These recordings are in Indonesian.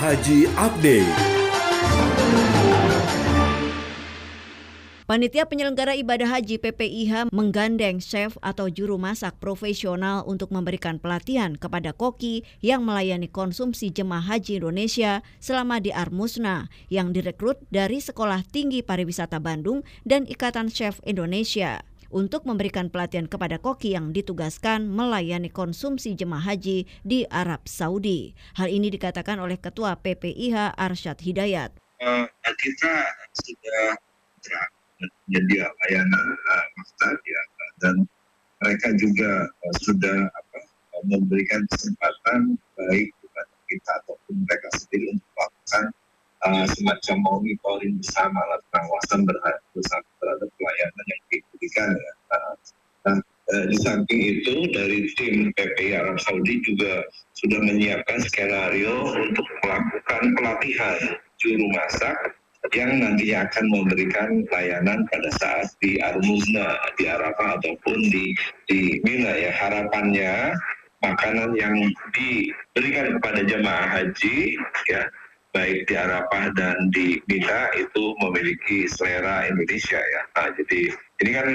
Haji Update. Panitia penyelenggara ibadah haji PPIH menggandeng chef atau juru masak profesional untuk memberikan pelatihan kepada koki yang melayani konsumsi jemaah haji Indonesia selama di Armusna yang direkrut dari Sekolah Tinggi Pariwisata Bandung dan Ikatan Chef Indonesia untuk memberikan pelatihan kepada koki yang ditugaskan melayani konsumsi jemaah haji di Arab Saudi. Hal ini dikatakan oleh Ketua PPIH Arsyad Hidayat. Uh, kita sudah menjadi layanan uh, maktab ya dan mereka juga uh, sudah apa, memberikan kesempatan baik kepada kita ataupun mereka sendiri untuk melakukan uh, semacam monitoring bersama pengawasan terhadap pelayanan yang diberikan ya. Nah, uh, di samping itu dari tim PPI Arab Saudi juga sudah menyiapkan skenario untuk melakukan pelatihan juru masak yang nantinya akan memberikan layanan pada saat di Armuzna, di Arafah ataupun di di Mina ya. Harapannya makanan yang diberikan kepada jemaah haji ya baik di Arafah dan di Mina itu memiliki selera Indonesia ya. Nah, jadi ini kan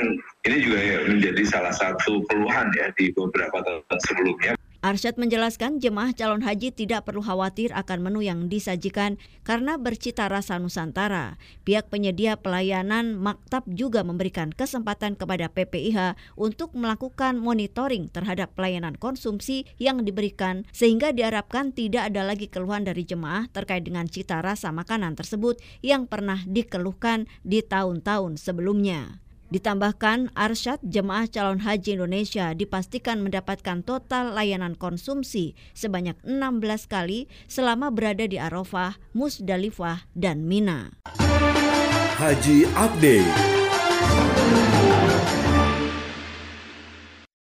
ini juga menjadi salah satu keluhan ya di beberapa tahun sebelumnya Arsyad menjelaskan jemaah calon haji tidak perlu khawatir akan menu yang disajikan karena bercita rasa Nusantara. Pihak penyedia pelayanan maktab juga memberikan kesempatan kepada PPIH untuk melakukan monitoring terhadap pelayanan konsumsi yang diberikan sehingga diharapkan tidak ada lagi keluhan dari jemaah terkait dengan cita rasa makanan tersebut yang pernah dikeluhkan di tahun-tahun sebelumnya. Ditambahkan, Arsyad jemaah calon haji Indonesia dipastikan mendapatkan total layanan konsumsi sebanyak 16 kali selama berada di Arafah, Musdalifah, dan Mina. Haji Update